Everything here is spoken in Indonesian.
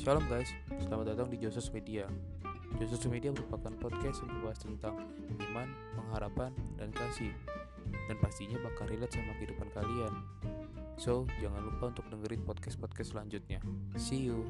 Shalom guys, selamat datang di Josus Media. Josus Media merupakan podcast yang membahas tentang iman, pengharapan, dan kasih. Dan pastinya bakal relate sama kehidupan kalian. So, jangan lupa untuk dengerin podcast-podcast selanjutnya. See you.